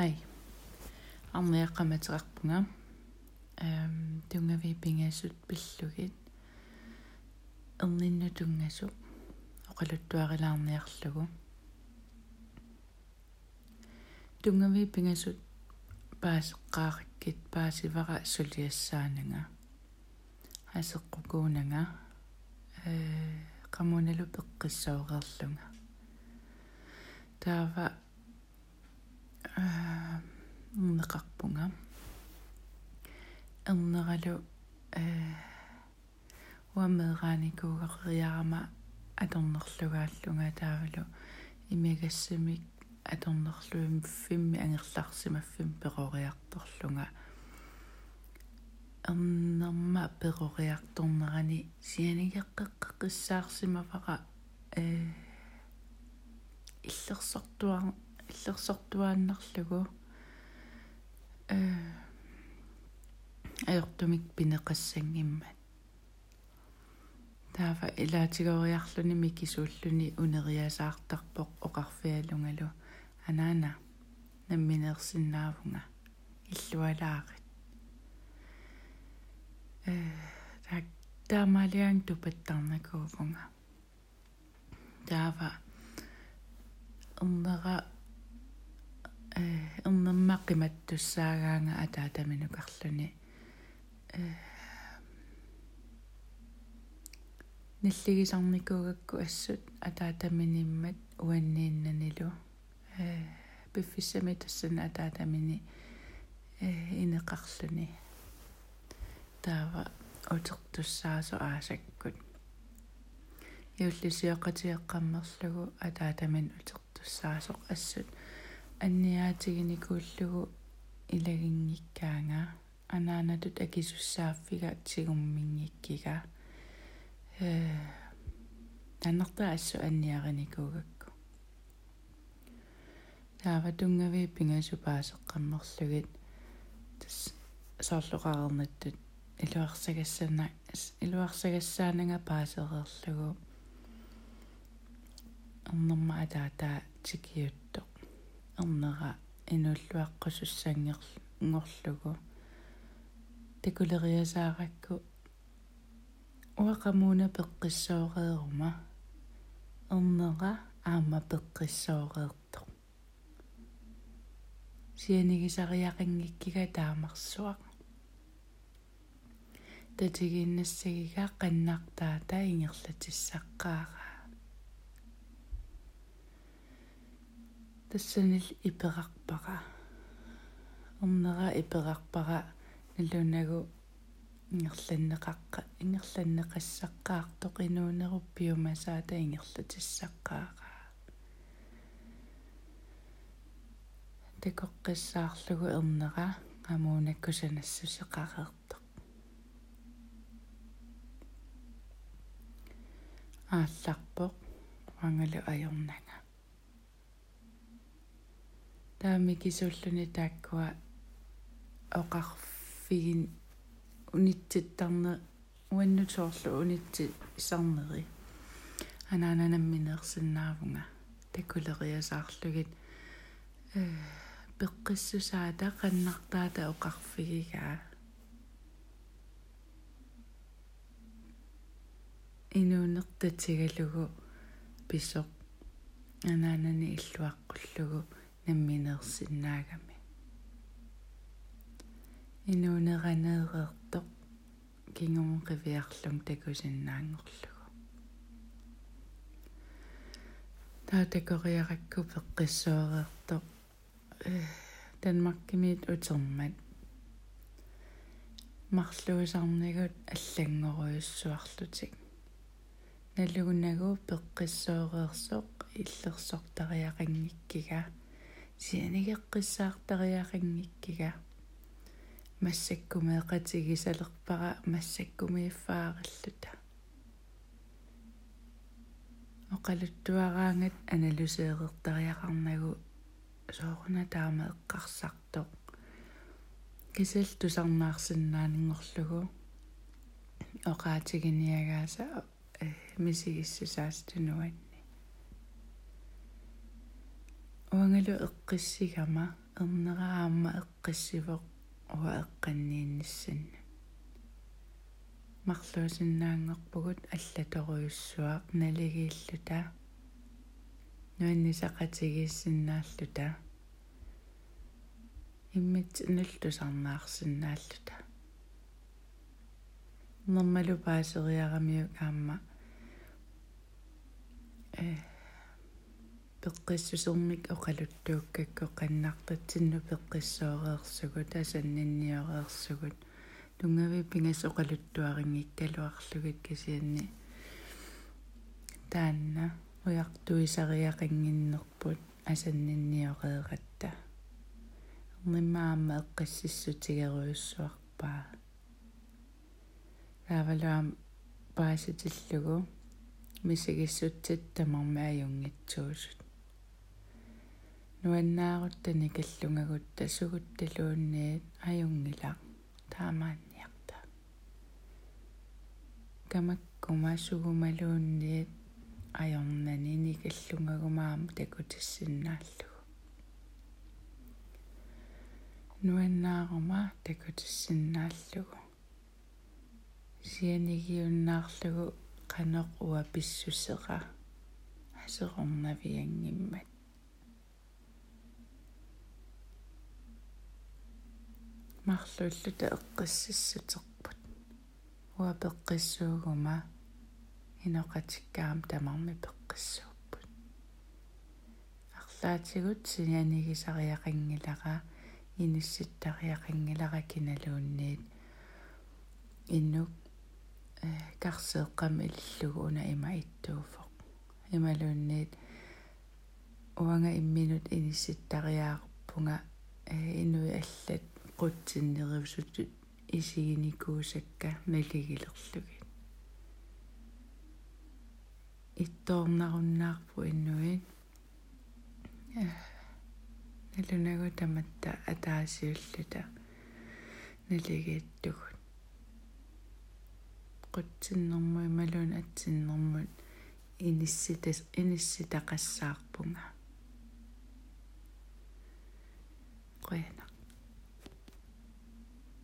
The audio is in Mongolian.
Hej. Арниаққаматерарпунга эм тунгави пингасут пиллугит эрнинну тунгасу оқалуттуарилаарниарлугу тунгави пингасут паасеққаариккит паасивара сулиассаанага асеққукуунага э qammunalu peqqissauqerlunga taava эрнералу э уаммеерааникуугақериарама аторнерлугааллунга таавалу имигассимик аторнерлуим фимми ангерларсимаффим перориарторлунга эрнерма перориарторнерани сианигеққеққиссаарсимавара э иллерсортуар иллерсортуааннарлугу э аёртумик пинеқассангиммат таава илаатигориарлуни микисууллуни унериасаартарпоқ оқарфиалунгалу анаана намминерсиннаавунга иллуалаарит. Э так таамалиан тупаттарнакуувунга. Таава уммера э уммаммаққиматтуссаагаанга атаатаминукарлуни наллигисарникуугакку ассут атаатаминиммат уаннииннанилу э пиффиссами тассана атаатамини э инеқарлуни таава утертуссаасо аасаккут иуллисиаққатиэққаммерлугу атаатамин утертуссаасоқ ассут анниаатигиникууллугу илагингиккаанга анаанатут акисуссааффига тигуммингиккига э таннерта ассу анниариникуугакку таава тунгави пингасу паасеққаммерлугит тас соорлуқарернаттут илуарсагассана илуарсагассаанага паасереерлугу арнерма атаата тикиуттоқ арнера инуллуаққусуссангерлугу такулериасааракку уақамуна пеққиссоореерума эрнера аама пеққиссоореерто сианигисариақингиккига таамарсуақ татигиннассагига қаннартаата ингерлатиссаққаара тассанил иперарпара орнера иперарпара налунагу ингерланнеқаққа ингерланнеқассаққаартоқ инуунеруппиумасаата ингерлатиссаққаара такоққиссаарлугу эрнера амуунаккусанассусеқарерто аалларпоқ вангалу ajornanga таами кисуллуни тааккуа оқарфигин унитситтарне уаннутоорлу унитси исарнери анаананамминеерсиннаавунга такулериасаарлугит э пеққиссусаата қаннартаата оқарфигигаа инуунертатигалугу писоқ анаанани иллуаққуллугу намминеерсиннаагами инуунеранеерертоқ кингумун қивиарлун такусиннаангорлугу таа такориаракку пеққиссуареэртоқ э данмаркимиит утермат марлуусарнигут аллангоруйуссуарлутик налугунагуу пеққиссоореерсоқ иллерсортариақангиккига сианигеққиссаартариақангиккига массаккумеэқатигисалерпара массаккумииффаариллута оқалуттуараангат аналусеэқертариақарнагу соорна таама эққарсартоқ кисэл тусарнаарсиннаанingorlugu оқаатигиниагааса мисигиссусаастунуанни уангалу эққиссигама эрнераама эққиссивоқ уа эққаннииннссанна марлуусиннаангорпугут аллаторуйуссуақ налигииллута. Нуаннисақатигииссиннааллута иммит нултусарнаарсинааллута нормалу паасериарамиук аама э пеққиссусермик оқалуттууккакку қаннартатсинну пеққиссоореерсугут асаннинниореерсугут тунгави пингас оқалуттуарингиккалуарлугит кисианни. Таанна уяртуисариақингиннерпут асаннинниореератта нимаама эққиссиссутигеруйуссуарпаа таавалуам пааситиллугу мисигиссутсит тамарма аюнгитсуусут нуаннааруттани каллунгагутта сугутталуунниит аюнгила таамаанниарта камаккума сугумалуунниит ajornani nikallungagumaamu takutissinnaallugu nuannaaruma takutissinnaallugu sianigiunnaarlugu qanoq ua pissuseqa aserornaviangimmat марлуллута эққиссиссутерпут уа пеққиссуугума иноқатиккаам тамарми пеққиссууппут арлаатигут сианигисариақангилара инисситтариақангилара киналуунниит иннук э карсеэққами иллугу уна има иттууфоқ. Ималуунниит уанга имминут инисситтариаарпунга э инуи аллат qutsinneривсутут исигиникуусакка налигилерлуги ittoornarunnaarpu innuit налунаго таматта атаасиуллута налигииттугут qutsinnermui malun atsinnermut inissitas inissitaqassаарpunga qoyana